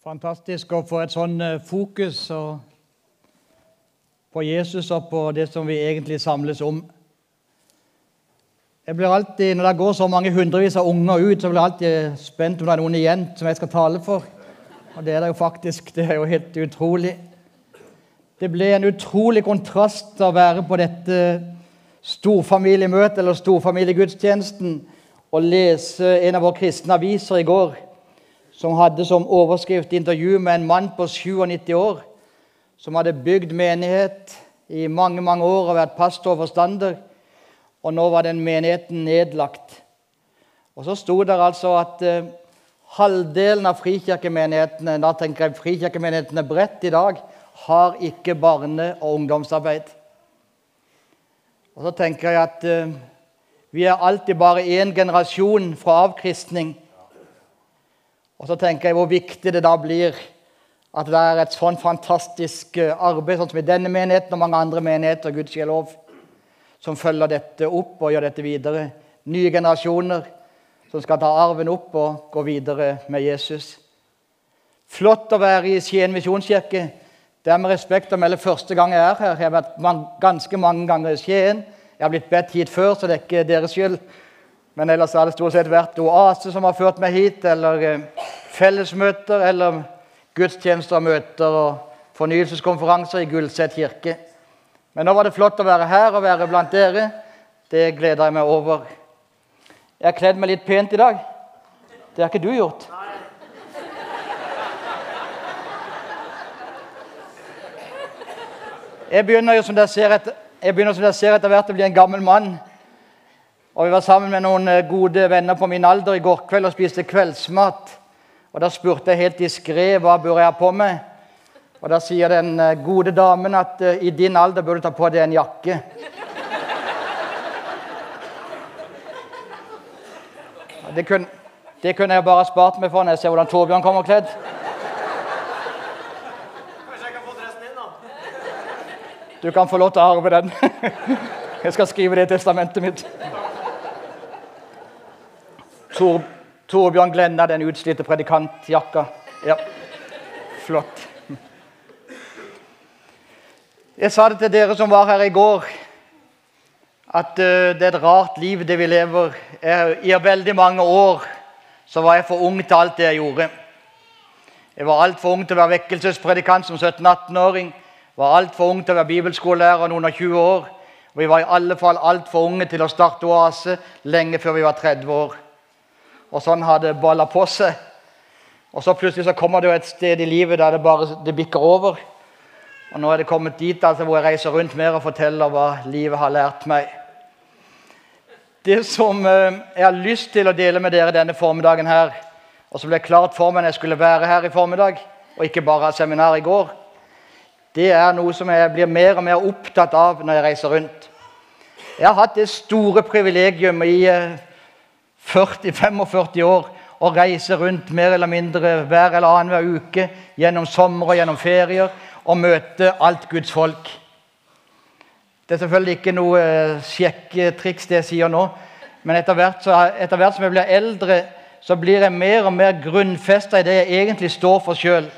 Fantastisk å få et sånn eh, fokus på Jesus og på det som vi egentlig samles om. Jeg blir alltid, Når det går så mange hundrevis av unger ut, så blir jeg alltid spent om det er noen igjen som jeg skal tale for. Og det er det jo faktisk. Det er jo helt utrolig. Det ble en utrolig kontrast å være på dette storfamiliemøtet eller storfamiliegudstjenesten og lese en av våre kristne aviser i går som hadde som overskrift intervju med en mann på 97 år som hadde bygd menighet i mange mange år og vært pastor og forstander. Og nå var den menigheten nedlagt. Og så sto det altså at eh, halvdelen av frikirkemenighetene da tenker jeg frikirkemenighetene bredt i dag, har ikke barne- og ungdomsarbeid. Og så tenker jeg at eh, vi er alltid bare én generasjon fra avkristning. Og så tenker jeg hvor viktig det da blir at det er et sånn fantastisk eh, arbeid sånn som i denne menigheten og mange andre menigheter Guds lov, som følger dette opp og gjør dette videre. Nye generasjoner som skal ta arven opp og gå videre med Jesus. Flott å være i Skien misjonskirke. Det er med respekt å melde første gang jeg er her. Jeg har vært ganske mange ganger i Skien. Jeg har blitt bedt hit før, så det er ikke deres skyld. Men ellers har det stort sett vært Oase som har ført meg hit, eller eh, fellesmøter, eller gudstjenester og møter og fornyelseskonferanser i Gullset kirke. Men nå var det flott å være her og være blant dere. Det gleder jeg meg over. Jeg har kledd meg litt pent i dag. Det har ikke du gjort. Jeg begynner jo som dere ser etter, jeg begynner som dere ser etter hvert å bli en gammel mann. Og Vi var sammen med noen eh, gode venner på min alder i går kveld og spiste kveldsmat. Og Da spurte jeg helt diskré hva bør jeg ha på meg. Og Da sier den eh, gode damen at uh, i din alder bør du ta på deg en jakke. Det kunne, det kunne jeg bare spart meg for når jeg ser hvordan Torbjørn kommer kledd. Kanskje jeg kan få dressen din, da? Du kan få lov til å arve den. Jeg skal skrive det i testamentet mitt. Tor, Torbjørn Glenna, den utslitte predikantjakka. Ja, flott. Jeg sa det til dere som var her i går, at uh, det er et rart liv det vi lever. Jeg, I veldig mange år så var jeg for ung til alt det jeg gjorde. Jeg var altfor ung til å være vekkelsespredikant som 17-18-åring. Var altfor ung til å være bibelskolelærer noen og 20 år. Vi var i alle fall altfor unge til å starte Oase lenge før vi var 30 år. Og sånn har det balla på seg. Og så plutselig så kommer det jo et sted i livet der det bare det bikker over. Og nå er det kommet dit altså, hvor jeg reiser rundt mer og forteller hva livet har lært meg. Det som eh, jeg har lyst til å dele med dere denne formiddagen her, og som ble klart for meg når jeg skulle være her i formiddag, og ikke bare ha seminar i går, det er noe som jeg blir mer og mer opptatt av når jeg reiser rundt. Jeg har hatt det store privilegium i eh, 40-45 år og reise rundt mer eller mindre hver eller annenhver uke gjennom sommer og gjennom ferier og møte alt Guds folk. Det er selvfølgelig ikke noe eh, sjekketriks, det jeg sier nå. Men etter hvert, så, etter hvert som jeg blir eldre, så blir jeg mer og mer grunnfesta i det jeg egentlig står for sjøl.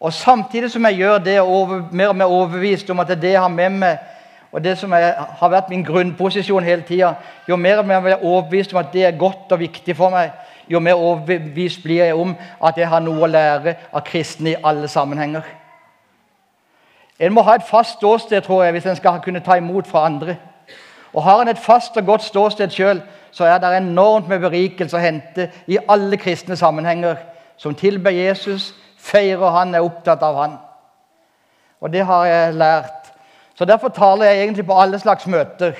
Og samtidig som jeg gjør det, over, mer og mer overbevist om at er det jeg har med meg og det som er, har vært min grunnposisjon hele tida, jo mer og mer jeg blir overbevist om at det er godt og viktig for meg, jo mer overbevist blir jeg om at jeg har noe å lære av kristne i alle sammenhenger. En må ha et fast ståsted tror jeg, hvis en skal kunne ta imot fra andre. Og Har en et fast og godt ståsted sjøl, så er det enormt med berikelse å hente i alle kristne sammenhenger. Som tilber Jesus, feirer han, er opptatt av han. Og det har jeg lært så Derfor taler jeg egentlig på alle slags møter.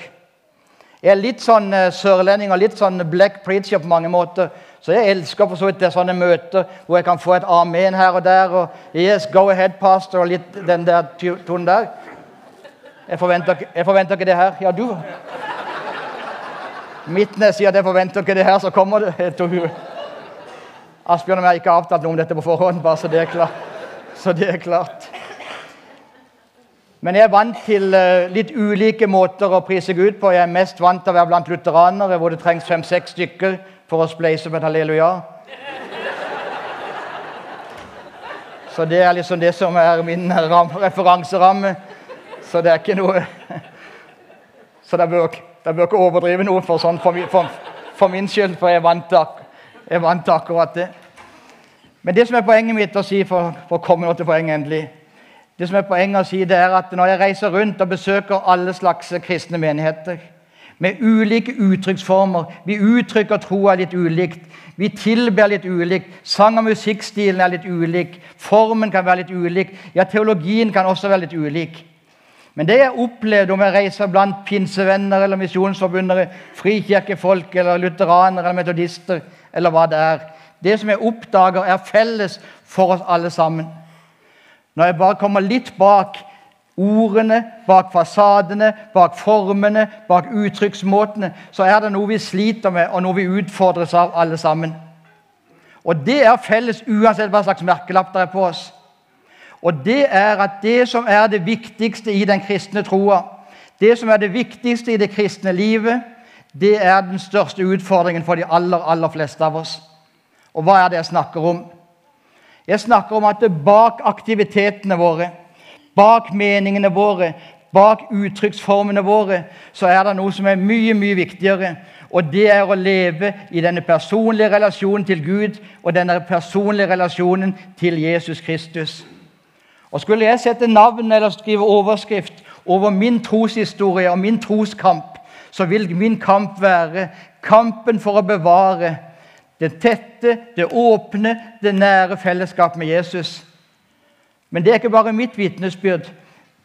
Jeg er litt sånn uh, sørlending og litt sånn black preacher på mange måter. Så jeg elsker for så vidt det sånne møter hvor jeg kan få et amen her og der. og yes, go ahead, pastor, og litt den der tonen der. Jeg forventer, jeg forventer, ikke det her. Ja, du Midtnes sier at jeg forventer ikke det her, så kommer det. Asbjørn og jeg har ikke avtalt noe om dette på forhånd, bare så det er klart. Så det er klart. Men jeg er vant til uh, litt ulike måter å prise Gud på. Jeg er mest vant til å være blant lutheranere, hvor det trengs fem-seks stykker for å spleise på et halleluja. Så det er liksom det som er min ram, referanseramme. Så det er ikke noe Så det bør, det bør ikke overdrive noe for, sånn, for, for, for min skyld, for jeg vant, jeg akkurat det. Men det som er poenget mitt å si, for, for å komme til poenget endelig det som er poenget å si, det er at Når jeg reiser rundt og besøker alle slags kristne menigheter med ulike uttrykksformer Vi uttrykker troa litt ulikt. Vi tilber litt ulikt. Sang- og musikkstilen er litt ulik. Formen kan være litt ulik. Ja, teologien kan også være litt ulik. Men det jeg opplevde om jeg reiser blant pinsevenner eller misjonsforbundere, frikirkefolk eller lutheranere eller metodister, eller hva det er Det som jeg oppdager, er felles for oss alle sammen. Når jeg bare kommer litt bak ordene, bak fasadene, bak formene, bak uttrykksmåtene, så er det noe vi sliter med, og noe vi utfordres av alle sammen. Og det er felles uansett hva slags merkelapp det er på oss. Og det er at det som er det viktigste i den kristne troa, det som er det viktigste i det kristne livet, det er den største utfordringen for de aller, aller fleste av oss. Og hva er det jeg snakker om? Jeg snakker om at det bak aktivitetene våre, bak meningene våre, bak uttrykksformene våre, så er det noe som er mye, mye viktigere. Og det er å leve i denne personlige relasjonen til Gud og denne personlige relasjonen til Jesus Kristus. Og Skulle jeg sette navn eller skrive overskrift over min troshistorie og min troskamp, så vil min kamp være kampen for å bevare det tette, det åpne, det nære fellesskapet med Jesus. Men det er ikke bare mitt vitnesbyrd.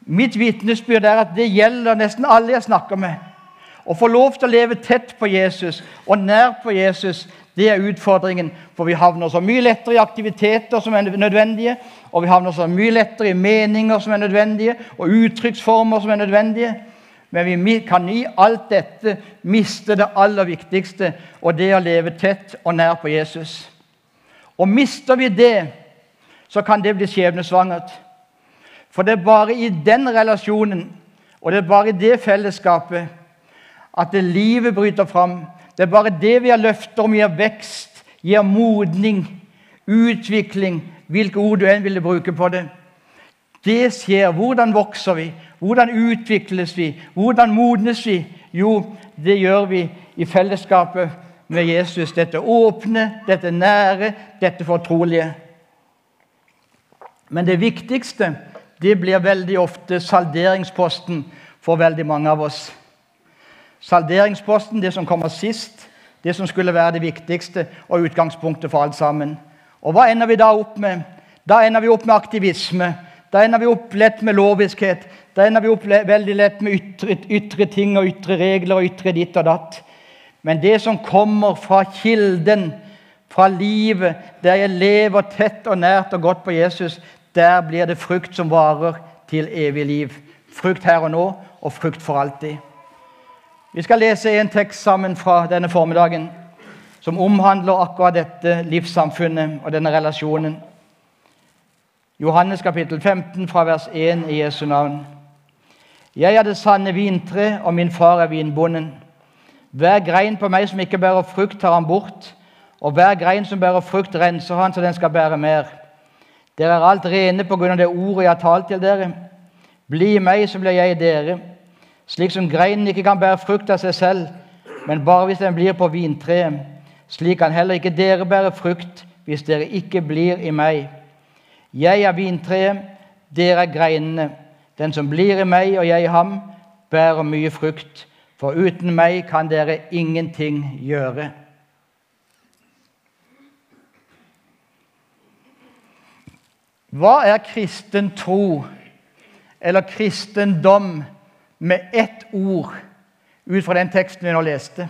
Mitt vitnesbyrd er at det gjelder nesten alle jeg snakker med. Å få lov til å leve tett på Jesus og nær på Jesus, det er utfordringen. For vi havner så mye lettere i aktiviteter som er nødvendige, og vi havner så mye lettere i meninger som er nødvendige, og uttrykksformer som er nødvendige. Men vi kan i alt dette miste det aller viktigste, og det å leve tett og nær på Jesus. Og mister vi det, så kan det bli skjebnesvangert. For det er bare i den relasjonen og det er bare i det fellesskapet at det livet bryter fram. Det er bare det vi har løfter om gir vekst, gir modning, utvikling, hvilke ord du enn ville bruke på det. Det skjer. Hvordan vokser vi? Hvordan utvikles vi? Hvordan modnes vi? Jo, det gjør vi i fellesskapet med Jesus. Dette åpne, dette nære, dette fortrolige. Men det viktigste det blir veldig ofte salderingsposten for veldig mange av oss. Salderingsposten, det som kommer sist, det som skulle være det viktigste og utgangspunktet for alt sammen. Og hva ender vi da opp med? Da ender vi opp med aktivisme. Da ender vi opp lett med loviskhet. Da ender vi opp veldig lett med ytre, ytre ting og ytre regler og ytre ditt og datt. Men det som kommer fra kilden, fra livet, der jeg lever tett og nært og godt på Jesus, der blir det frukt som varer til evig liv. Frukt her og nå, og frukt for alltid. Vi skal lese en tekst sammen fra denne formiddagen som omhandler akkurat dette livssamfunnet og denne relasjonen. Johannes kapittel 15 fra vers 1 i Jesu navn. Jeg er det sanne vintre, og min far er vinbonden. Hver grein på meg som ikke bærer frukt, tar han bort, og hver grein som bærer frukt, renser han så den skal bære mer. Dere er alt rene på grunn av det ordet jeg har talt til dere. Bli i meg, så blir jeg i dere. Slik som greinen ikke kan bære frukt av seg selv, men bare hvis den blir på vintreet. Slik kan heller ikke dere bære frukt hvis dere ikke blir i meg. Jeg er vintreet, dere er greinene. Den som blir i meg og jeg i ham, bærer mye frukt. For uten meg kan dere ingenting gjøre. Hva er kristen tro, eller kristendom, med ett ord ut fra den teksten vi nå leste?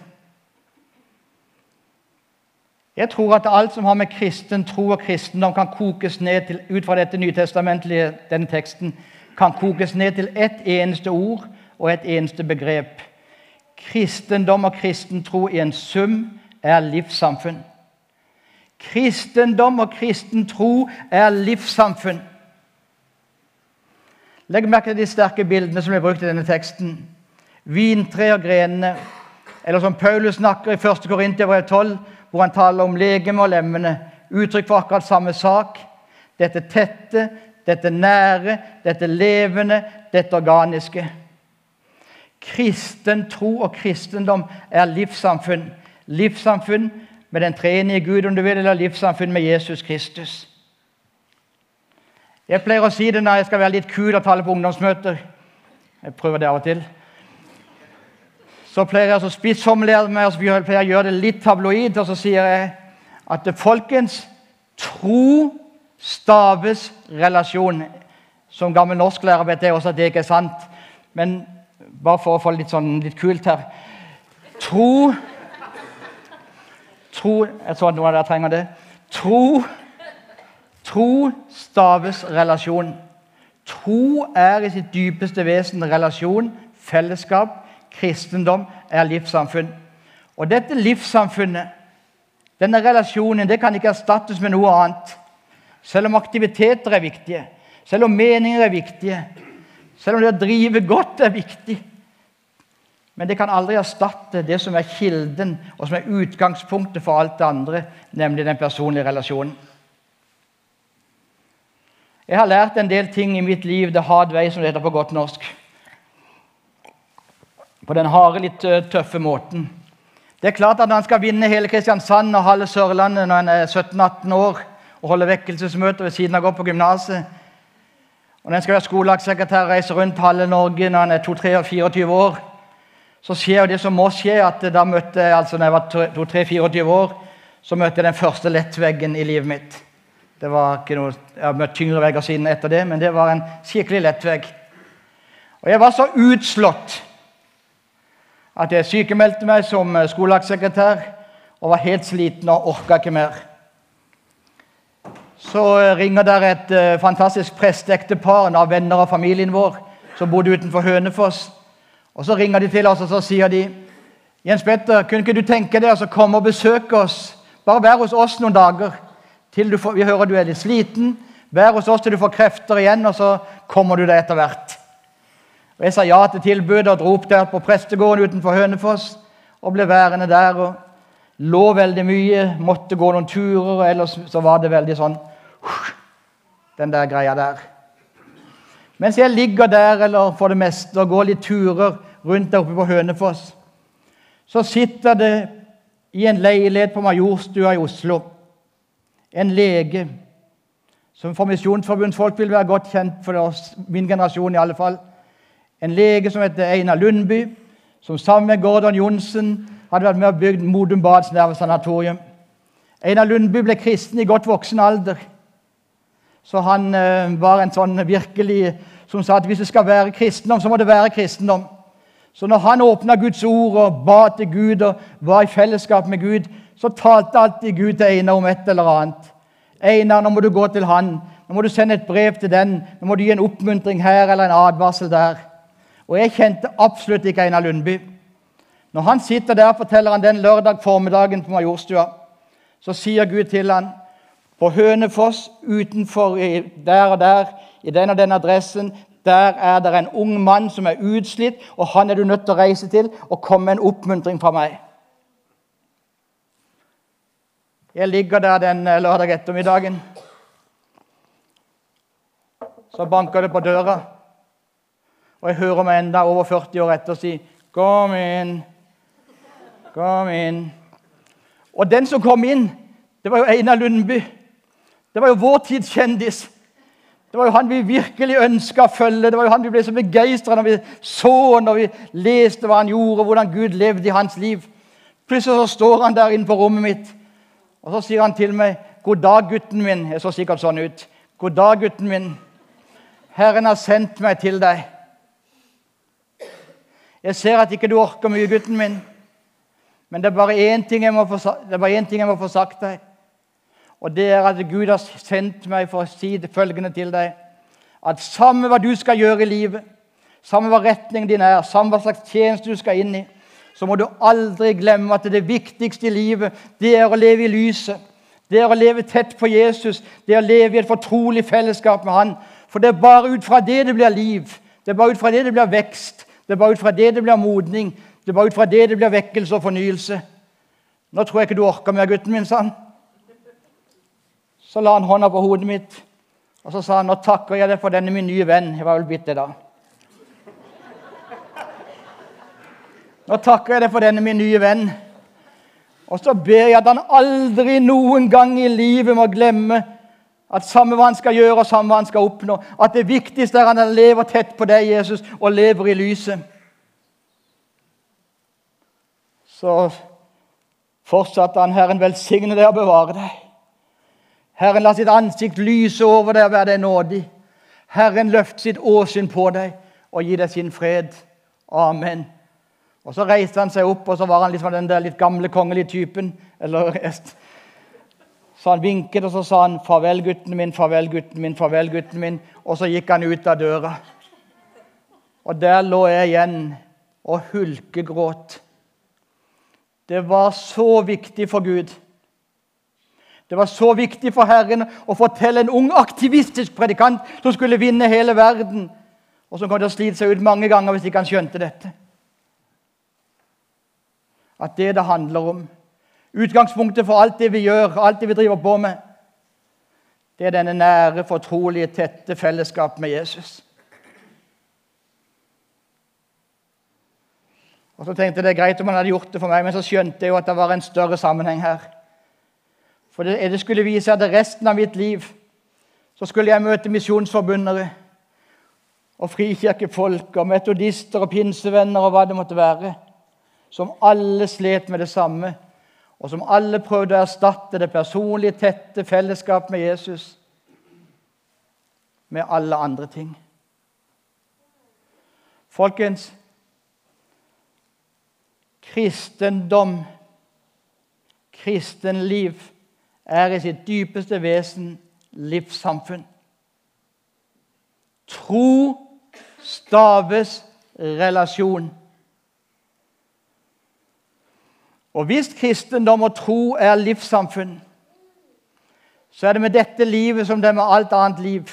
Jeg tror at alt som har med kristen tro og kristendom kan kokes ned til, ut fra dette nytestamentlige, denne teksten, kan kokes ned til ett eneste ord og et eneste begrep. Kristendom og kristen tro i en sum er livssamfunn. Kristendom og kristen tro er livssamfunn. Legg merke til de sterke bildene som er brukt i denne teksten. Vintre og grenene. Eller som Paulus snakker i 1. Korinterbrev 12, hvor han taler om legeme og lemmene. Uttrykk for akkurat samme sak. dette tette, dette nære, dette levende, dette organiske. Kristen tro og kristendom er livssamfunn. Livssamfunn med den treenige Gud, om du vil, eller livssamfunn med Jesus Kristus. Jeg pleier å si det når jeg skal være litt kul og tale på ungdomsmøter. Jeg prøver det av og til. Så pleier jeg å spissformulere meg, og så pleier jeg å gjøre det litt tabloid. Og så sier jeg at folkens, tro staves relasjon. Som gammel norsklærer vet jeg også at det ikke er sant. Men bare for å få litt, sånn, litt kult her Tro Tro Jeg så at noen av dere trenger det. Tro Tro staves relasjon. Tro er i sitt dypeste vesen relasjon, fellesskap. Kristendom er livssamfunn. Og dette livssamfunnet, denne relasjonen, det kan ikke erstattes med noe annet. Selv om aktiviteter er viktige, selv om meninger er viktige, selv om det å drive godt er viktig. Men det kan aldri erstatte det som er kilden og som er utgangspunktet for alt det andre, nemlig den personlige relasjonen. Jeg har lært en del ting i mitt liv the hard way, som det heter på godt norsk. På den harde, litt eh, tøffe måten. Det er klart at Når en skal vinne hele Kristiansand og halve Sørlandet når en er 17-18 år og holder vekkelsesmøter ved siden av å gå på gymnaset, og når en skal være skolelagssekretær og reise rundt halve Norge når en er 22-24 år, så skjer jo det som må skje, at da møtte jeg, altså når jeg var 2-3-24 år, så møtte jeg den første lettveggen i livet mitt. Det var ikke noe, Jeg har møtt tyngre vegger siden etter det, men det var en skikkelig lettvegg. Og jeg var så utslått at jeg sykemeldte meg som skolelagssekretær og var helt sliten og orka ikke mer. Så ringer der et uh, fantastisk presteektepar av venner av familien vår som bodde utenfor Hønefoss. Og Så ringer de til oss og så sier de, 'Jens Petter, kunne ikke du tenke deg å komme og besøke oss?' 'Bare vær hos oss noen dager til får, vi hører du er litt sliten. Vær hos oss til du får krefter igjen, og så kommer du deg etter hvert.' Og Jeg sa ja til tilbudet og dro opp der på prestegården utenfor Hønefoss og ble værende der. og Lå veldig mye, måtte gå noen turer, og ellers så var det veldig sånn Den der greia der. Mens jeg ligger der eller for det meste og går litt turer rundt der oppe på Hønefoss, så sitter det i en leilighet på Majorstua i Oslo en lege som for Misjonsforbundsfolk vil være godt kjent for oss, min generasjon i alle fall. En lege som heter Einar Lundby, som sammen med Gordon Johnsen hadde vært med og bygd Modum Bads nervesanatorium. Einar Lundby ble kristen i godt voksen alder. Så han eh, var en sånn virkelig som sa at hvis det skal være kristendom, så må det være kristendom. Så når han åpna Guds ord og ba til Gud og var i fellesskap med Gud, så talte alltid Gud til Einar om et eller annet. 'Einar, nå må du gå til han. Nå må du sende et brev til den. Nå må du gi en oppmuntring her eller en advarsel der.' Og jeg kjente absolutt ikke Einar Lundby. Når han sitter der, forteller han den lørdag formiddagen på Majorstua. Så sier Gud til han, på Hønefoss, utenfor der og der, i den og den adressen, der er det en ung mann som er utslitt, og han er du nødt til å reise til og komme med en oppmuntring fra meg. Jeg ligger der den eh, lørdag ettermiddagen. Så banker det på døra, og jeg hører meg enda over 40 år etter si 'Kom inn'. Kom inn. Og den som kom inn, det var jo Einar Lundby. Det var jo vår tids kjendis. Det var jo han vi virkelig ønska å følge. Det var jo han vi ble så begeistra når vi så når vi leste hva han gjorde, hvordan Gud levde i hans liv. Plutselig så står han der inne på rommet mitt, og så sier han til meg 'God dag, gutten min.' Jeg så sikkert sånn ut. 'God dag, gutten min. Herren har sendt meg til deg.' 'Jeg ser at ikke du orker mye, gutten min.' Men det er bare én ting, ting jeg må få sagt deg. Og det er at Gud har sendt meg for å si det følgende til deg. At samme hva du skal gjøre i livet, samme hva retningen din er, samme hva slags tjeneste du skal inn i, så må du aldri glemme at det viktigste i livet, det er å leve i lyset. Det er å leve tett på Jesus, det er å leve i et fortrolig fellesskap med Han. For det er bare ut fra det det blir liv. Det er bare ut fra det det blir vekst. Det er bare ut fra det det blir modning. Det er bare ut fra det det blir vekkelse og fornyelse. Nå tror jeg ikke du orker mer, gutten min, sa han. Så la han hånda på hodet mitt, Og så sa han nå takker jeg deg for denne min nye venn. Jeg var vel bitt det da. Nå takker jeg deg for denne min nye venn. Og så ber jeg at han aldri noen gang i livet må glemme at samme hva han skal gjøre, og samme hva han skal oppnå, at det viktigste er at han lever tett på deg, Jesus, og lever i lyset. Så fortsatte han, Herren velsigne deg og bevare deg. Herren la sitt ansikt lyse over deg og være deg nådig. Herren løfte sitt åsyn på deg og gi deg sin fred. Amen. Og Så reiste han seg opp, og så var han liksom den der litt gamle kongelige typen. Eller, så han vinket, og så sa han 'Farvel, gutten min, farvel, gutten min', farvel, gutten min. Og så gikk han ut av døra. Og der lå jeg igjen og hulkegråt. Det var så viktig for Gud. Det var så viktig for Herren å fortelle en ung, aktivistisk predikant som skulle vinne hele verden, og som kom til å slite seg ut mange ganger hvis ikke han skjønte dette at det det handler om, utgangspunktet for alt det vi gjør, alt det vi driver på med, det er denne nære, fortrolige, tette fellesskap med Jesus. Og så tenkte jeg det er greit om han hadde gjort det for meg, men så skjønte jeg jo at det var en større sammenheng her. For det, det skulle vise at resten av mitt liv så skulle jeg møte misjonsforbundere og frikirkefolk og metodister og pinsevenner og hva det måtte være som alle slet med det samme, og som alle prøvde å erstatte det personlige, tette fellesskapet med Jesus med alle andre ting. Folkens kristendom, kristenliv, er i sitt dypeste vesen livssamfunn. Tro staves relasjon. Og hvis kristendom og tro er livssamfunn, så er det med dette livet som det er med alt annet liv.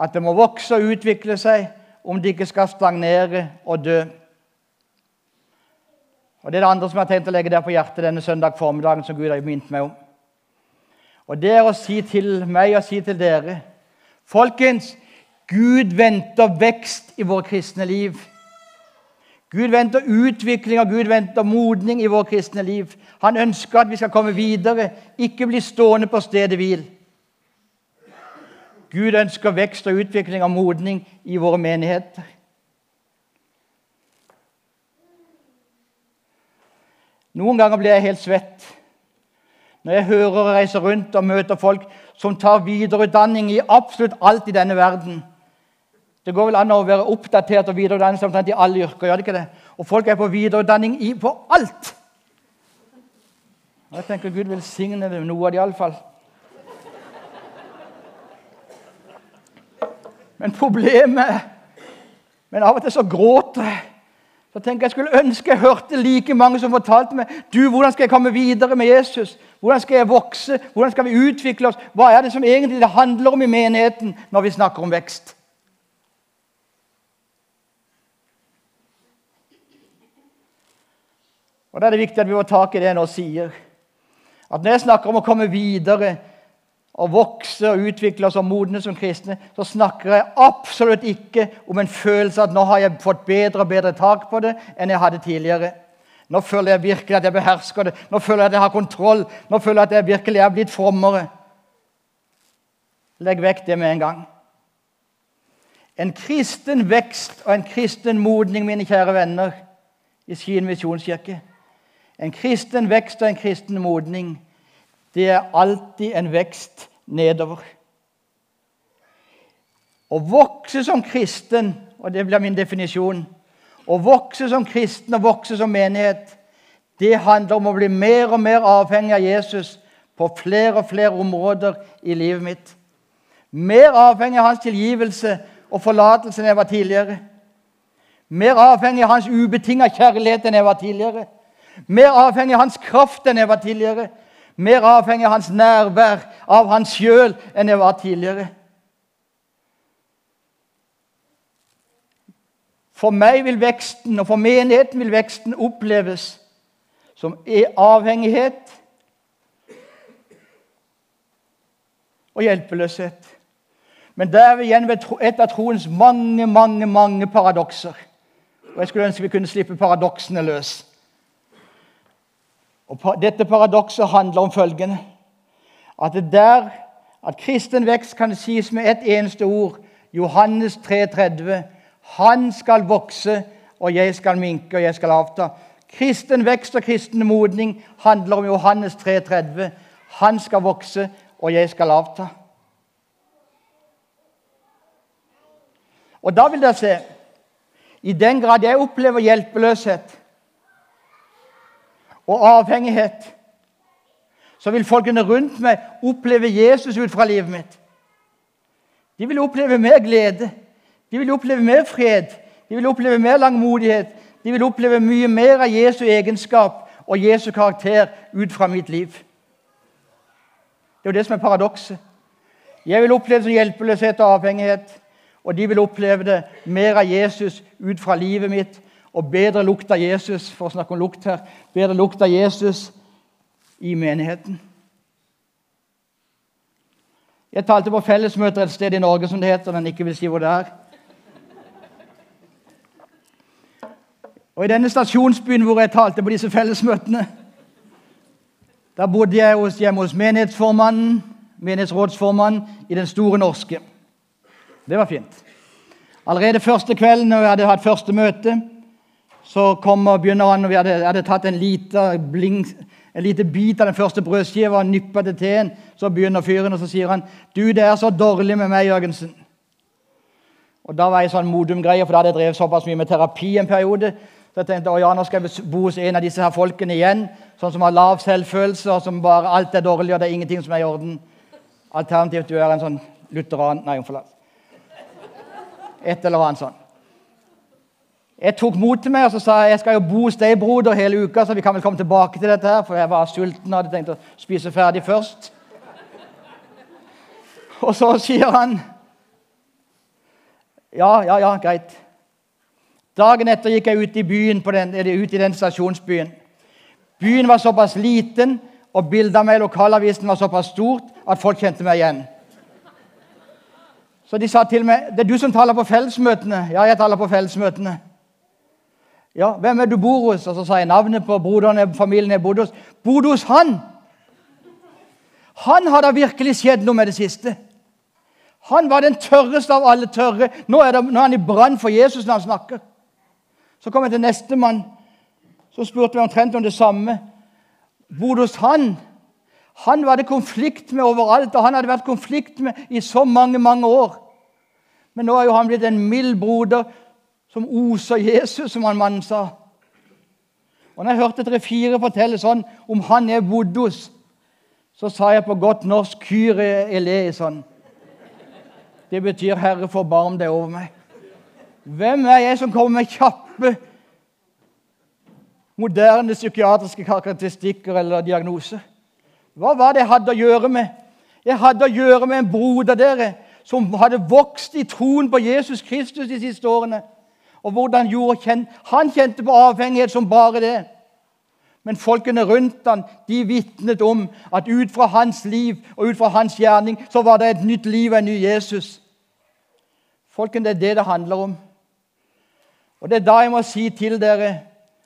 At det må vokse og utvikle seg om det ikke skal stagnere og dø. Og Det er det andre som jeg har tenkt å legge der på hjertet denne søndag formiddagen. som Gud har mynt meg om. Og Det er å si til meg og si til dere Folkens, Gud venter vekst i vårt kristne liv. Gud venter utvikling og Gud venter modning i vår kristne liv. Han ønsker at vi skal komme videre, ikke bli stående på stedet hvil. Gud ønsker vekst og utvikling og modning i våre menigheter. Noen ganger blir jeg helt svett når jeg hører og reiser rundt og møter folk som tar videreutdanning i absolutt alt i denne verden. Det går vel an å være oppdatert og videreutdannet omtrent i alle yrker. gjør det ikke det? Og folk er på videreutdanning i, på alt. Jeg tenker Gud velsigne dem noe av det iallfall. Men problemet Men av og til så gråter jeg. Så tenker Jeg skulle ønske jeg hørte like mange som fortalte meg du, hvordan skal jeg komme videre med Jesus. Hvordan skal jeg vokse? Hvordan skal vi utvikle oss? Hva er det som egentlig det handler om i menigheten når vi snakker om vekst? Og Da er det viktig at vi får tak i det jeg nå sier. At Når jeg snakker om å komme videre og vokse og utvikle oss og modne som kristne, så snakker jeg absolutt ikke om en følelse at nå har jeg fått bedre og bedre tak på det enn jeg hadde tidligere. Nå føler jeg virkelig at jeg behersker det. Nå føler jeg at jeg har kontroll. Nå føler jeg at jeg virkelig er blitt frommere. Legg vekk det med en gang. En kristen vekst og en kristen modning, mine kjære venner, i Skien misjonskirke en kristen vekst og en kristen modning, det er alltid en vekst nedover. Å vokse som kristen, og det blir min definisjon Å vokse som kristen og vokse som menighet, det handler om å bli mer og mer avhengig av Jesus på flere og flere områder i livet mitt. Mer avhengig av hans tilgivelse og forlatelse enn jeg var tidligere. Mer avhengig av hans ubetinga kjærlighet enn jeg var tidligere. Mer avhengig av hans kraft enn jeg var tidligere. Mer avhengig av hans nærvær, av hans sjøl, enn jeg var tidligere. For meg vil veksten, og for menigheten vil veksten oppleves som avhengighet og hjelpeløshet. Men der er igjen ved et av troens mange, mange, mange paradokser. Og jeg skulle ønske vi kunne slippe paradoksene løs. Og Dette paradokset handler om følgende at det der at kristen vekst kan sies med ett eneste ord Johannes 3,30. Han skal vokse, og jeg skal minke, og jeg skal avta. Kristen vekst og kristen modning handler om Johannes 3,30. Han skal vokse, og jeg skal avta. Og da vil dere se I den grad jeg opplever hjelpeløshet og avhengighet, så vil folkene rundt meg oppleve Jesus ut fra livet mitt. De vil oppleve mer glede, de vil oppleve mer fred, de vil oppleve mer langmodighet. De vil oppleve mye mer av Jesu egenskap og Jesu karakter ut fra mitt liv. Det er jo det som er paradokset. Jeg vil oppleve det som hjelpeløshet og avhengighet, og de vil oppleve det mer av Jesus ut fra livet mitt, og bedre lukt av Jesus for å snakke om lukt her, bedre lukt av Jesus i menigheten. Jeg talte på fellesmøter et sted i Norge som det heter, men ikke vil si hvor det er. Og I denne stasjonsbyen hvor jeg talte på disse fellesmøtene, der bodde jeg hos, hjemme hos menighetsformannen, menighetsrådsformannen i Den store norske. Det var fint. Allerede første kvelden når jeg hadde hatt første møte, så kommer begynner han, og Vi hadde, hadde tatt en liten bit av den første brødskiva og nyppa til teen. Så begynner fyren, og så sier han, 'Du, det er så dårlig med meg, Jørgensen.' Og Da var jeg sånn modum-greie, for da hadde jeg drevet såpass mye med terapi en periode. Så jeg tenkte å ja, nå skal jeg bo hos en av disse her folkene igjen, sånn som har lav selvfølelse, og som bare alt er dårlig, og det er ingenting som er i orden. Alternativt du er en sånn lutheran Nei, unnskyld. Et eller annet sånn. Jeg tok mot til meg og så sa jeg, skal jo bo hos deg, broder, hele uka, så vi kan vel komme tilbake til dette her, for jeg var sulten og hadde tenkt å spise ferdig først. Og så sier han Ja, ja, ja, greit. Dagen etter gikk jeg ut i byen, på den, ut i den stasjonsbyen. Byen var såpass liten, og bildet av meg i lokalavisen var såpass stort at folk kjente meg igjen. Så de sa til meg 'Det er du som taler på fellesmøtene.' 'Ja, jeg taler på fellesmøtene.' Ja, 'Hvem er du bor hos?' Og så sa jeg navnet på broderen familien jeg bodde hos. 'Bodde hos han!' Han har da virkelig skjedd noe med det siste. Han var den tørreste av alle tørre. Nå er, det, nå er han i brann for Jesus når han snakker. Så kom jeg til nestemann, så spurte vi omtrent om det samme. Bodde hos han. Han var det konflikt med overalt, og han hadde vært konflikt med i så mange mange år. Men nå er jo han blitt en mild broder som oser Jesus, som han mannen sa. Og når jeg hørte tre-fire fortelle sånn om han jeg bodde hos, så sa jeg på godt norsk 'Kyrie eleison'. Det betyr 'Herre, forbarm deg over meg'. Hvem er jeg som kommer med kjappe, moderne psykiatriske karakteristikker eller diagnoser? Hva var det jeg hadde å gjøre med? Jeg hadde å gjøre med en broder dere, som hadde vokst i troen på Jesus Kristus de siste årene. Og hvordan kjent, Han kjente på avhengighet som bare det. Men folkene rundt han, de vitnet om at ut fra hans liv og ut fra hans gjerning så var det et nytt liv og en ny Jesus. Folkene, det er det det handler om. Og Det er da jeg må si til dere,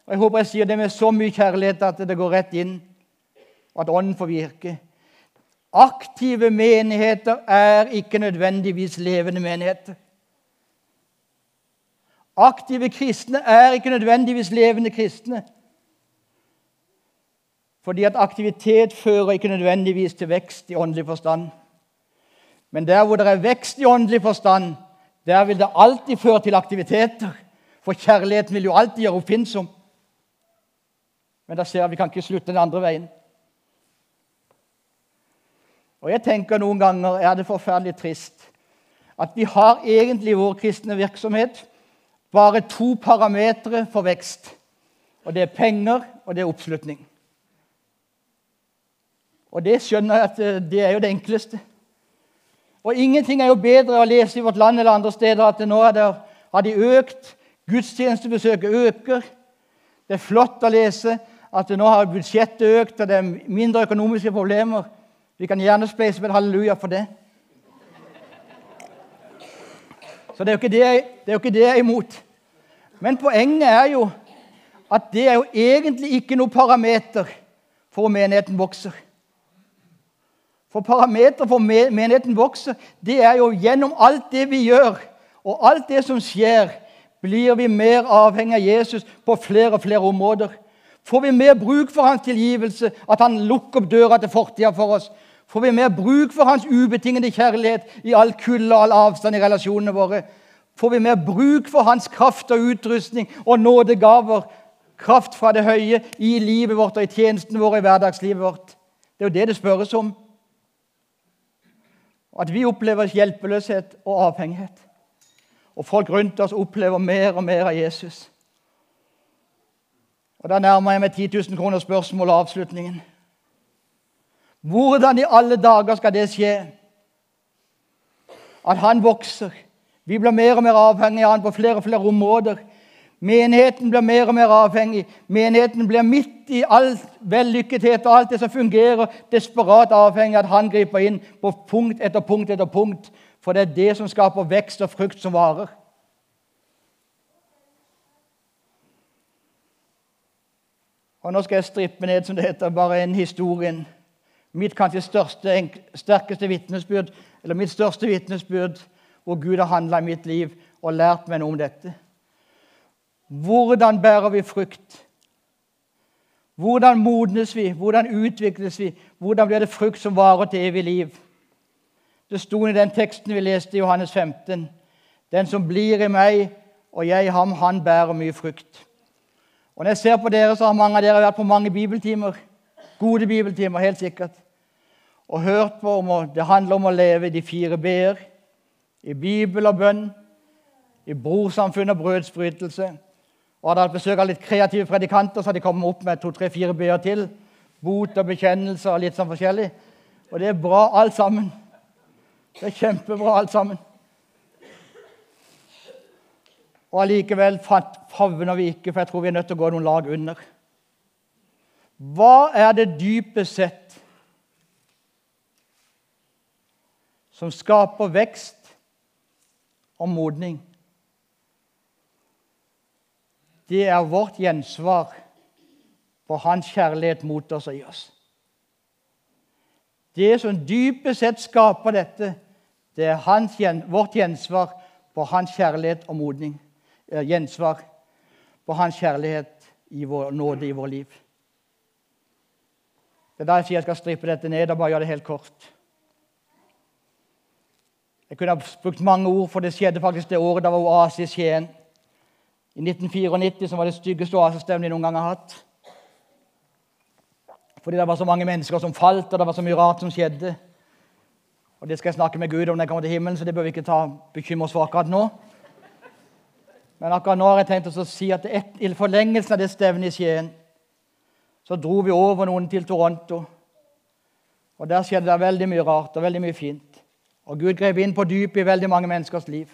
og jeg håper jeg sier det med så mye kjærlighet at det går rett inn, og at Ånden får virke Aktive menigheter er ikke nødvendigvis levende menigheter. Aktive kristne er ikke nødvendigvis levende kristne. Fordi at aktivitet fører ikke nødvendigvis til vekst i åndelig forstand. Men der hvor det er vekst i åndelig forstand, der vil det alltid føre til aktiviteter. For kjærligheten vil jo alltid gjøre oppfinnsom. Men da ser vi kan ikke slutte den andre veien. Og jeg tenker Noen ganger er det forferdelig trist at vi har egentlig vår kristne virksomhet bare to parametere for vekst. Og det er penger, og det er oppslutning. Og det skjønner jeg at eh, det er jo det enkleste. Og ingenting er jo bedre å lese i vårt land eller andre steder at nå er det, har de økt. Gudstjenestebesøket øker. Det er flott å lese at nå har budsjettet økt, og det er mindre økonomiske problemer. Vi kan gjerne spleise med halleluja for det. Så det er, det, det er jo ikke det jeg er imot. Men poenget er jo at det er jo egentlig ikke noe parameter for om menigheten vokser. For parameter for menigheten vokser, det er jo gjennom alt det vi gjør, og alt det som skjer, blir vi mer avhengig av Jesus på flere og flere områder. Får vi mer bruk for hans tilgivelse, at han lukker opp døra til fortida for oss? Får vi mer bruk for hans ubetingede kjærlighet i all kulde og all avstand i relasjonene våre? Får vi mer bruk for hans kraft og utrustning og nådegaver, kraft fra det høye, i livet vårt og i tjenestene våre i hverdagslivet vårt? Det er jo det det spørres om. At vi opplever hjelpeløshet og avhengighet. Og folk rundt oss opplever mer og mer av Jesus. Og Da nærmer jeg meg 10 000 kroner spørsmål og avslutningen. Hvordan i alle dager skal det skje? At han vokser. Vi blir mer og mer avhengig av han på flere og flere områder. Menigheten blir mer og mer avhengig. Menigheten blir midt i all vellykkethet og alt det som fungerer, desperat avhengig av at han griper inn på punkt etter punkt etter punkt. For det er det som skaper vekst og frukt som varer. Og Nå skal jeg strippe ned som det heter, bare en historien. Mitt kanskje største, sterkeste vitnesbyrd, eller mitt største vitnesbyrd hvor Gud har handla i mitt liv og lært meg noe om dette. Hvordan bærer vi frukt? Hvordan modnes vi? Hvordan utvikles vi? Hvordan blir det frukt som varer til evig liv? Det sto i den teksten vi leste i Johannes 15. Den som blir i meg og jeg i ham, han bærer mye frukt. Og Når jeg ser på dere, så har mange av dere vært på mange bibeltimer. Gode bibeltimer, helt sikkert. Og hørt på om det handler om å leve de fire b-er. I Bibel og bønn, i brorsamfunn og brødsbrytelse. Og hadde hatt besøk av litt kreative predikanter, så hadde de kommet opp med to, tre, fire b-er til. Bot og bekjennelse og litt sånn forskjellig. Og det er bra alt sammen. Det er kjempebra alt sammen. Og allikevel favner vi ikke, for jeg tror vi er nødt til å gå noen lag under. Hva er det dypest sett som skaper vekst og modning? Det er vårt gjensvar på hans kjærlighet mot oss og i oss. Det som dypest sett skaper dette, det er hans, vårt gjensvar på hans kjærlighet og modning. Eh, gjensvar på hans kjærlighet i vår nåde i vår liv. Det er da jeg sier jeg skal strippe dette ned og bare gjøre det helt kort. Jeg kunne ha brukt mange ord, for det skjedde faktisk det året da var oase i Skien. I 1994 som var det styggeste oasestevnet jeg noen gang har hatt. Fordi det var så mange mennesker som falt, og det var så mye rart som skjedde. Og Det skal jeg snakke med Gud om når jeg kommer til himmelen, så det bør vi ikke ta bekymre oss for akkurat nå. Men akkurat nå har jeg tenkt å si at i forlengelsen av det stevnet i Skien så dro vi over noen til Toronto. Og Der skjedde det veldig mye rart og veldig mye fint. Og Gud grep inn på dypet i veldig mange menneskers liv.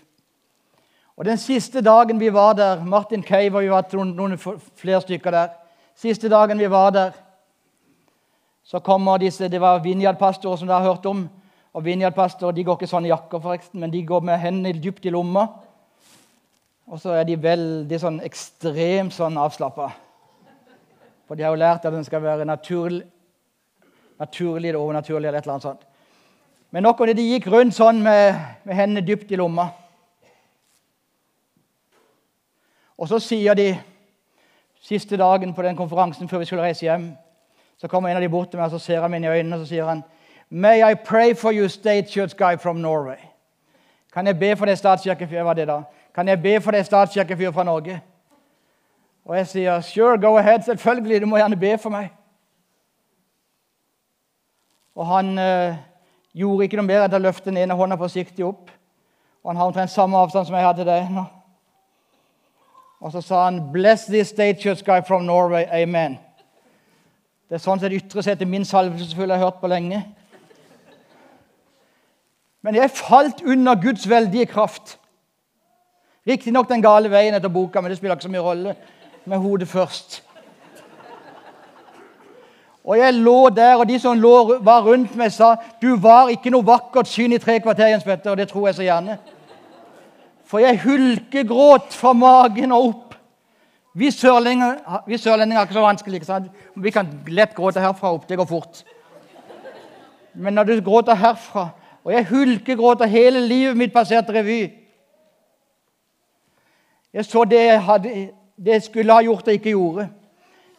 Og Den siste dagen vi var der Martin Cave og vi var noen, flere stykker der. Siste dagen vi var der, så kommer disse, Det var Vinjad-pastorer som dere har hørt om. Og Vinjad-pastorer de går ikke sånn i jakker, forresten, men de går med hendene dypt i lomma. Og så er de veldig sånn ekstremt sånn avslappa. For de har jo lært at den skal være naturlig, naturlig eller overnaturlig. eller et eller annet sånt. Men nok om det, de gikk rundt sånn med, med hendene dypt i lomma. Og så sier de siste dagen på den konferansen før vi skulle reise hjem så kommer en av de bort til meg og så ser han meg i øynene og så sier han, May I pray for you, state church guy from Norway? Kan jeg be for deg, statskirkefyr? Hva det da? Kan jeg be for deg, statskirkefyr fra Norge? Og jeg sier, Sure, go ahead. Selvfølgelig. Du må gjerne be for meg. Og han eh, gjorde ikke noe mer enn å løfte den ene hånda forsiktig opp. Og han har omtrent samme avstand som jeg til deg nå. Og så sa han, Bless this state church guy from Norway. Amen. Det er sånn som ytre sett til min salvelse, selvfølgelig jeg har hørt på lenge. Men jeg falt under Guds veldige kraft. Riktignok den gale veien etter boka, men det spiller ikke så mye rolle. Med hodet først. Og jeg lå der, og de som lå, var rundt meg, sa du var ikke noe vakkert syn i tre kvarter, Jens Petter. Og det tror jeg så gjerne. For jeg hulkegråt fra magen og opp. Vi sørlendinger, vi sørlendinger er ikke så vanskelig. ikke sant? Vi kan lett gråte herfra opp. Det går fort. Men når du gråter herfra Og jeg hulkegråter hele livet mitt passerte revy. Jeg så det jeg, hadde, det jeg skulle ha gjort og ikke gjorde.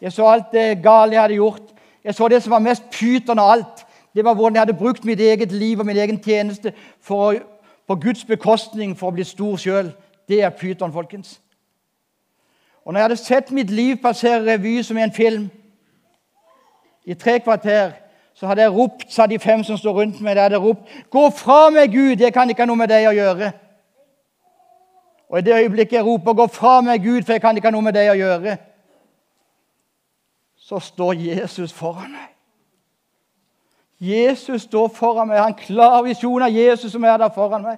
Jeg så alt det gale jeg hadde gjort. Jeg så det som var mest pyton av alt. Det var hvordan jeg hadde brukt mitt eget liv og min egen tjeneste for på Guds bekostning for å bli stor sjøl. Det er pyton, folkens. Og når jeg hadde sett mitt liv passere revy som i en film i tre kvarter, så hadde jeg ropt, sa de fem som står rundt meg, hadde ropt 'Gå fra meg, Gud! Jeg kan ikke ha noe med deg å gjøre.' Og i det øyeblikket jeg roper 'Gå fra meg, Gud, for jeg kan ikke ha noe med deg å gjøre', så står Jesus foran meg. Jesus står foran meg. Jeg har en klar visjon av Jesus som er der foran meg.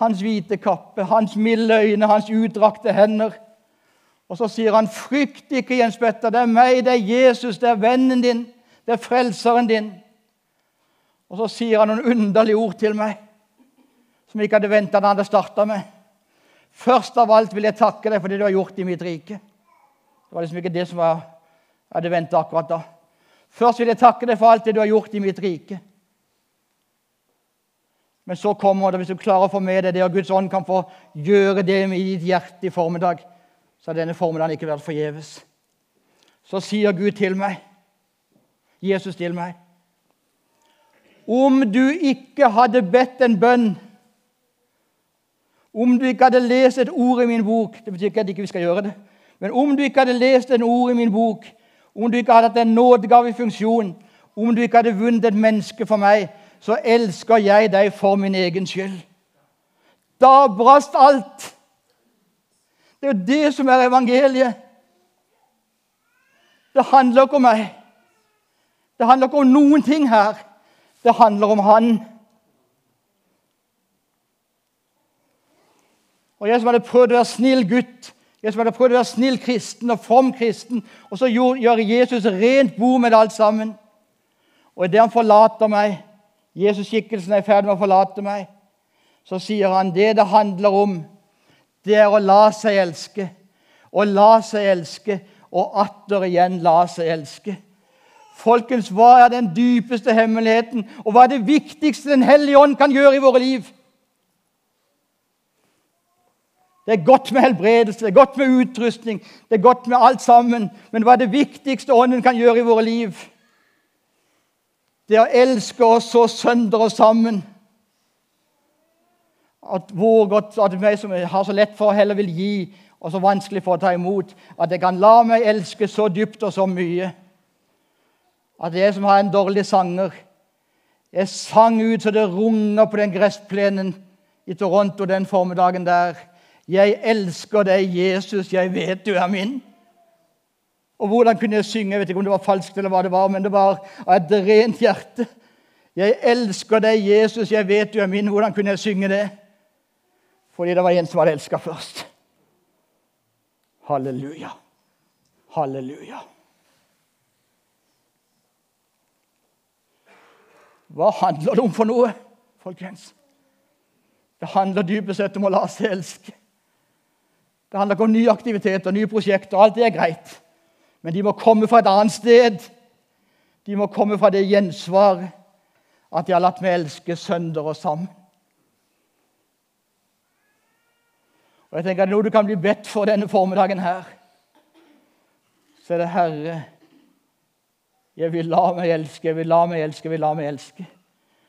Hans hvite kappe, hans milde øyne, hans utdrakte hender. Og så sier han, 'Frykt ikke, Jens Petter. Det er meg, det er Jesus, det er vennen din, det er frelseren din.' Og så sier han noen underlige ord til meg som jeg ikke hadde venta han hadde starta med. Først av alt vil jeg takke deg for det du har gjort i mitt rike. Det var liksom ikke det som jeg hadde venta akkurat da. Først vil jeg takke deg for alt det du har gjort i mitt rike. Men så kommer det, hvis du klarer å få med deg det, og Guds ånd kan få gjøre det i ditt hjerte i formiddag, så har denne formiddagen ikke vært forgjeves. Så sier Gud til meg, Jesus til meg Om du ikke hadde bedt en bønn, om du ikke hadde lest et ord i min bok Det betyr ikke at ikke vi skal gjøre det. Men om du ikke hadde lest et ord i min bok, om du ikke hadde hatt en nådegave i funksjon, om du ikke hadde vunnet et menneske for meg, så elsker jeg deg for min egen skyld. Da brast alt. Det er jo det som er evangeliet. Det handler ikke om meg. Det handler ikke om noen ting her. Det handler om Han. Og Jeg som hadde prøvd å være snill gutt, jeg som hadde prøvd å være snill kristen og from kristen, og så gjør Jesus rent bord med det alt sammen. Og idet han forlater meg, Jesus-skikkelsen er i ferd med å forlate meg, så sier han det det handler om, det er å la seg elske. Å la seg elske, og atter igjen la seg elske. Folkens, hva er den dypeste hemmeligheten, og hva er det viktigste Den hellige ånd kan gjøre i våre liv? Det er godt med helbredelse, det er godt med utrustning, det er godt med alt sammen. Men hva er det viktigste Ånden kan gjøre i våre liv? Det er å elske oss så sønder og sammen. At hvor godt at meg som har så lett for å heller vil gi, og så vanskelig for å ta imot, at jeg kan la meg elske så dypt og så mye. At jeg som har en dårlig sanger Jeg sang ut så det runger på den gressplenen i Toronto den formiddagen der. Jeg elsker deg, Jesus, jeg vet du er min. Og hvordan kunne jeg synge? Jeg vet ikke om det var falskt, eller hva det var, men det var av et rent hjerte. Jeg elsker deg, Jesus, jeg vet du er min. Hvordan kunne jeg synge det? Fordi det var en som hadde elska først. Halleluja. Halleluja. Hva handler det om for noe, folkens? Det handler dypest sett om å la seg elske. Det handler ikke om nye aktiviteter, nye prosjekter. Alt det er greit. Men de må komme fra et annet sted. De må komme fra det gjensvar at de har latt meg elske sønder og sammen. Og jeg tenker at Noe du kan bli bedt for denne formiddagen her, så er det Herre, jeg vil la meg elske, jeg vil la meg elske, jeg vil la meg elske.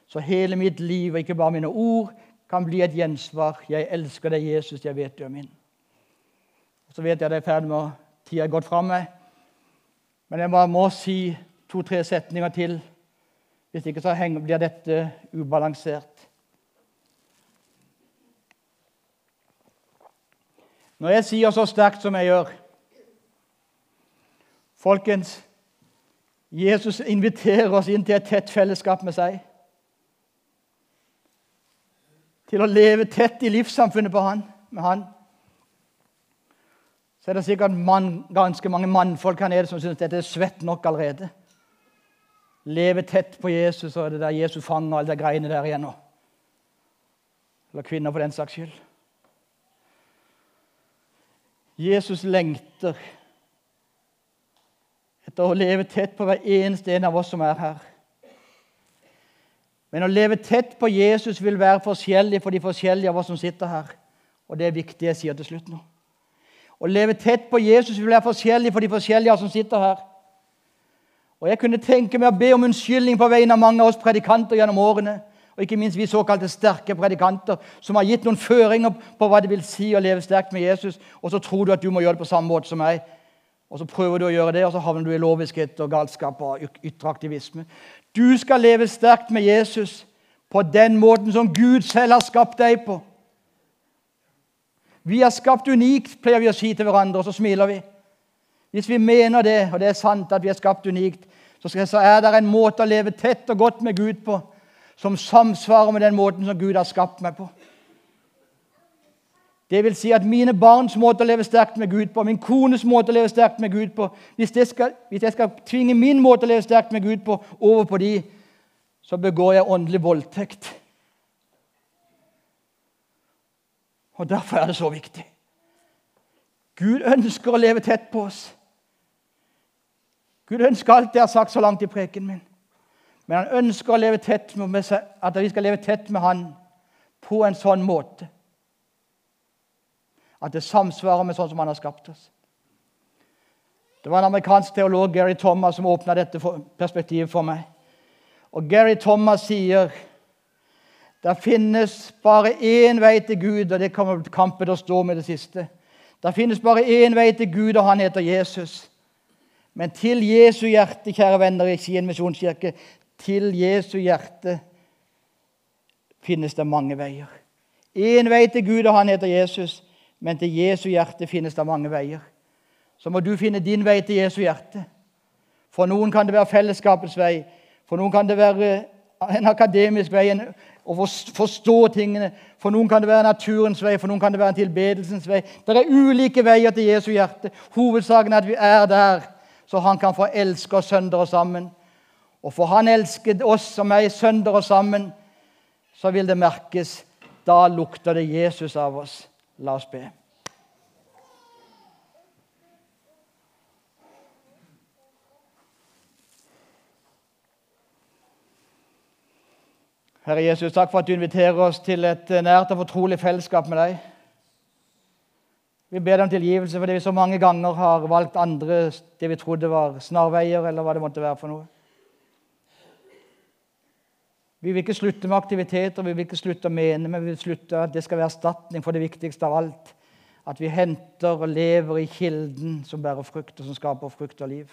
Så hele mitt liv, og ikke bare mine ord, kan bli et gjensvar. Jeg elsker deg, Jesus, jeg vet du er min. Så vet jeg at jeg er ferdig med å tida er gått fra meg. Men jeg bare må si to-tre setninger til. Hvis ikke så blir dette ubalansert. Når jeg sier så sterkt som jeg gjør Folkens, Jesus inviterer oss inn til et tett fellesskap med seg. Til å leve tett i livssamfunnet han, med han så er det sikkert man, ganske mange mannfolk her nede som syns dette er svett nok allerede. Leve tett på Jesus og det der Jesus fanger alle de greiene der igjen. nå. Eller kvinner, for den saks skyld. Jesus lengter etter å leve tett på hver eneste en av oss som er her. Men å leve tett på Jesus vil være forskjellig for de forskjellige av oss som sitter her. Og det er viktig jeg sier til slutt nå. Å leve tett på Jesus vil være forskjellig for de forskjellige som sitter her. Og Jeg kunne tenke meg å be om unnskyldning på vegne av mange av oss predikanter gjennom årene. Og ikke minst vi såkalte sterke predikanter som har gitt noen føringer på hva det vil si å leve sterkt med Jesus, og så tror du at du må gjøre det på samme måte som meg. Og så prøver du å gjøre det, og så havner du i loviskhet og galskap og ytre aktivisme. Du skal leve sterkt med Jesus på den måten som Gud selv har skapt deg på. Vi er skapt unikt, pleier vi å si til hverandre, og så smiler vi. Hvis vi mener det, og det er sant at vi er skapt unikt, så er det en måte å leve tett og godt med Gud på som samsvarer med den måten som Gud har skapt meg på. Det vil si at mine barns måte å leve sterkt med Gud på, min kones måte å leve sterkt med Gud på Hvis jeg skal, hvis jeg skal tvinge min måte å leve sterkt med Gud på over på de, så begår jeg åndelig voldtekt. Og Derfor er det så viktig. Gud ønsker å leve tett på oss. Gud ønsker alt det jeg har sagt så langt i preken min. Men han ønsker med, at vi skal leve tett med Han på en sånn måte at det samsvarer med sånn som han har skapt oss. Det var en amerikansk teolog, Gary Thomas, som åpna dette perspektivet for meg. Og Gary Thomas sier det finnes bare én vei til Gud, og det kommer kampen til å stå med det siste. Det finnes bare én vei til Gud, og han heter Jesus. Men til Jesu hjerte, kjære venner i Skien misjonskirke, til Jesu hjerte finnes det mange veier. Én vei til Gud, og han heter Jesus. Men til Jesu hjerte finnes det mange veier. Så må du finne din vei til Jesu hjerte. For noen kan det være fellesskapets vei. For noen kan det være en akademisk vei, å forstå tingene. For noen kan det være naturens vei, for noen kan det være en tilbedelsens vei. Det er ulike veier til Jesu hjerte. Hovedsaken er at vi er der, så han kan få elske oss sønder og sammen. Og for han elsket oss som er sønder og sammen, så vil det merkes. Da lukter det Jesus av oss. La oss be. Herre Jesus, takk for at du inviterer oss til et nært og fortrolig fellesskap med deg. Vi ber deg om tilgivelse fordi vi så mange ganger har valgt andre det vi trodde var snarveier, eller hva det måtte være for noe. Vi vil ikke slutte med aktiviteter, vi vil ikke slutte å mene, men vi vil slutte at det skal være erstatning for det viktigste av alt. At vi henter og lever i kilden som bærer frukt, og som skaper frukt og liv.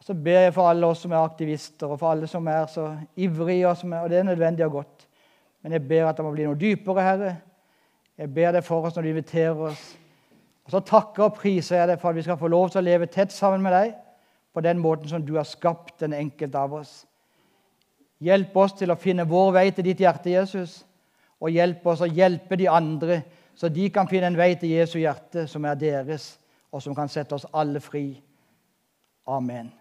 Og så ber jeg for alle oss som er aktivister, og for alle som er så ivrige, og, er, og det er nødvendig og godt. Men jeg ber at det må bli noe dypere, Herre. Jeg ber deg for oss når du inviterer oss. Og så takker og priser jeg deg for at vi skal få lov til å leve tett sammen med deg på den måten som du har skapt den enkelte av oss. Hjelp oss til å finne vår vei til ditt hjerte, Jesus. Og hjelp oss å hjelpe de andre, så de kan finne en vei til Jesu hjerte som er deres, og som kan sette oss alle fri. Amen.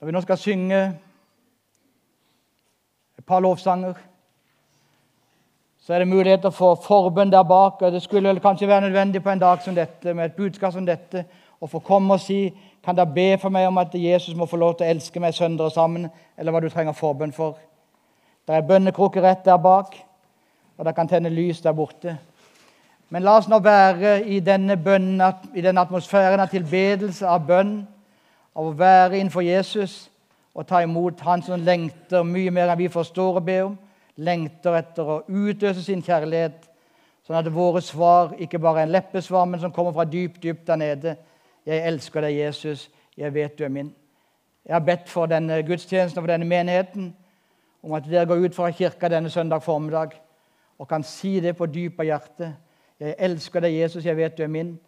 Når vi nå skal synge et par lovsanger, så er det muligheter for forbønn der bak. og Det skulle kanskje være nødvendig på en dag som dette, med et budskap som dette, å få komme og si kan dere be for meg om at Jesus må få lov til å elske meg søndre sammen, eller hva du trenger forbønn for? Det er bønnekrukker rett der bak, og det kan tenne lys der borte. Men la oss nå være i denne bønnen, i denne atmosfæren av tilbedelse, av bønn, av å være innenfor Jesus og ta imot Han som lengter mye mer enn vi forstår å be om, lengter etter å utøse sin kjærlighet, sånn at våre svar ikke bare er en leppesvar, men som kommer fra dypt, dypt der nede 'Jeg elsker deg, Jesus. Jeg vet du er min.' Jeg har bedt for denne gudstjenesten og for denne menigheten om at dere går ut fra kirka denne søndag formiddag og kan si det på dypet av hjertet. 'Jeg elsker deg, Jesus. Jeg vet du er min.'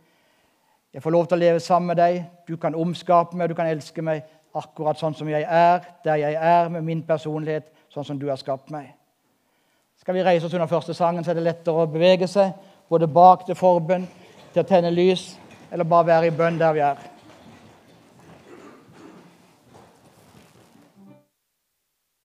Jeg får lov til å leve sammen med deg. Du kan omskape meg, du kan elske meg akkurat sånn som jeg er, der jeg er, med min personlighet, sånn som du har skapt meg. Skal vi reise oss under første sangen, så er det lettere å bevege seg, både bak til forbønn, til å tenne lys eller bare være i bønn der vi er.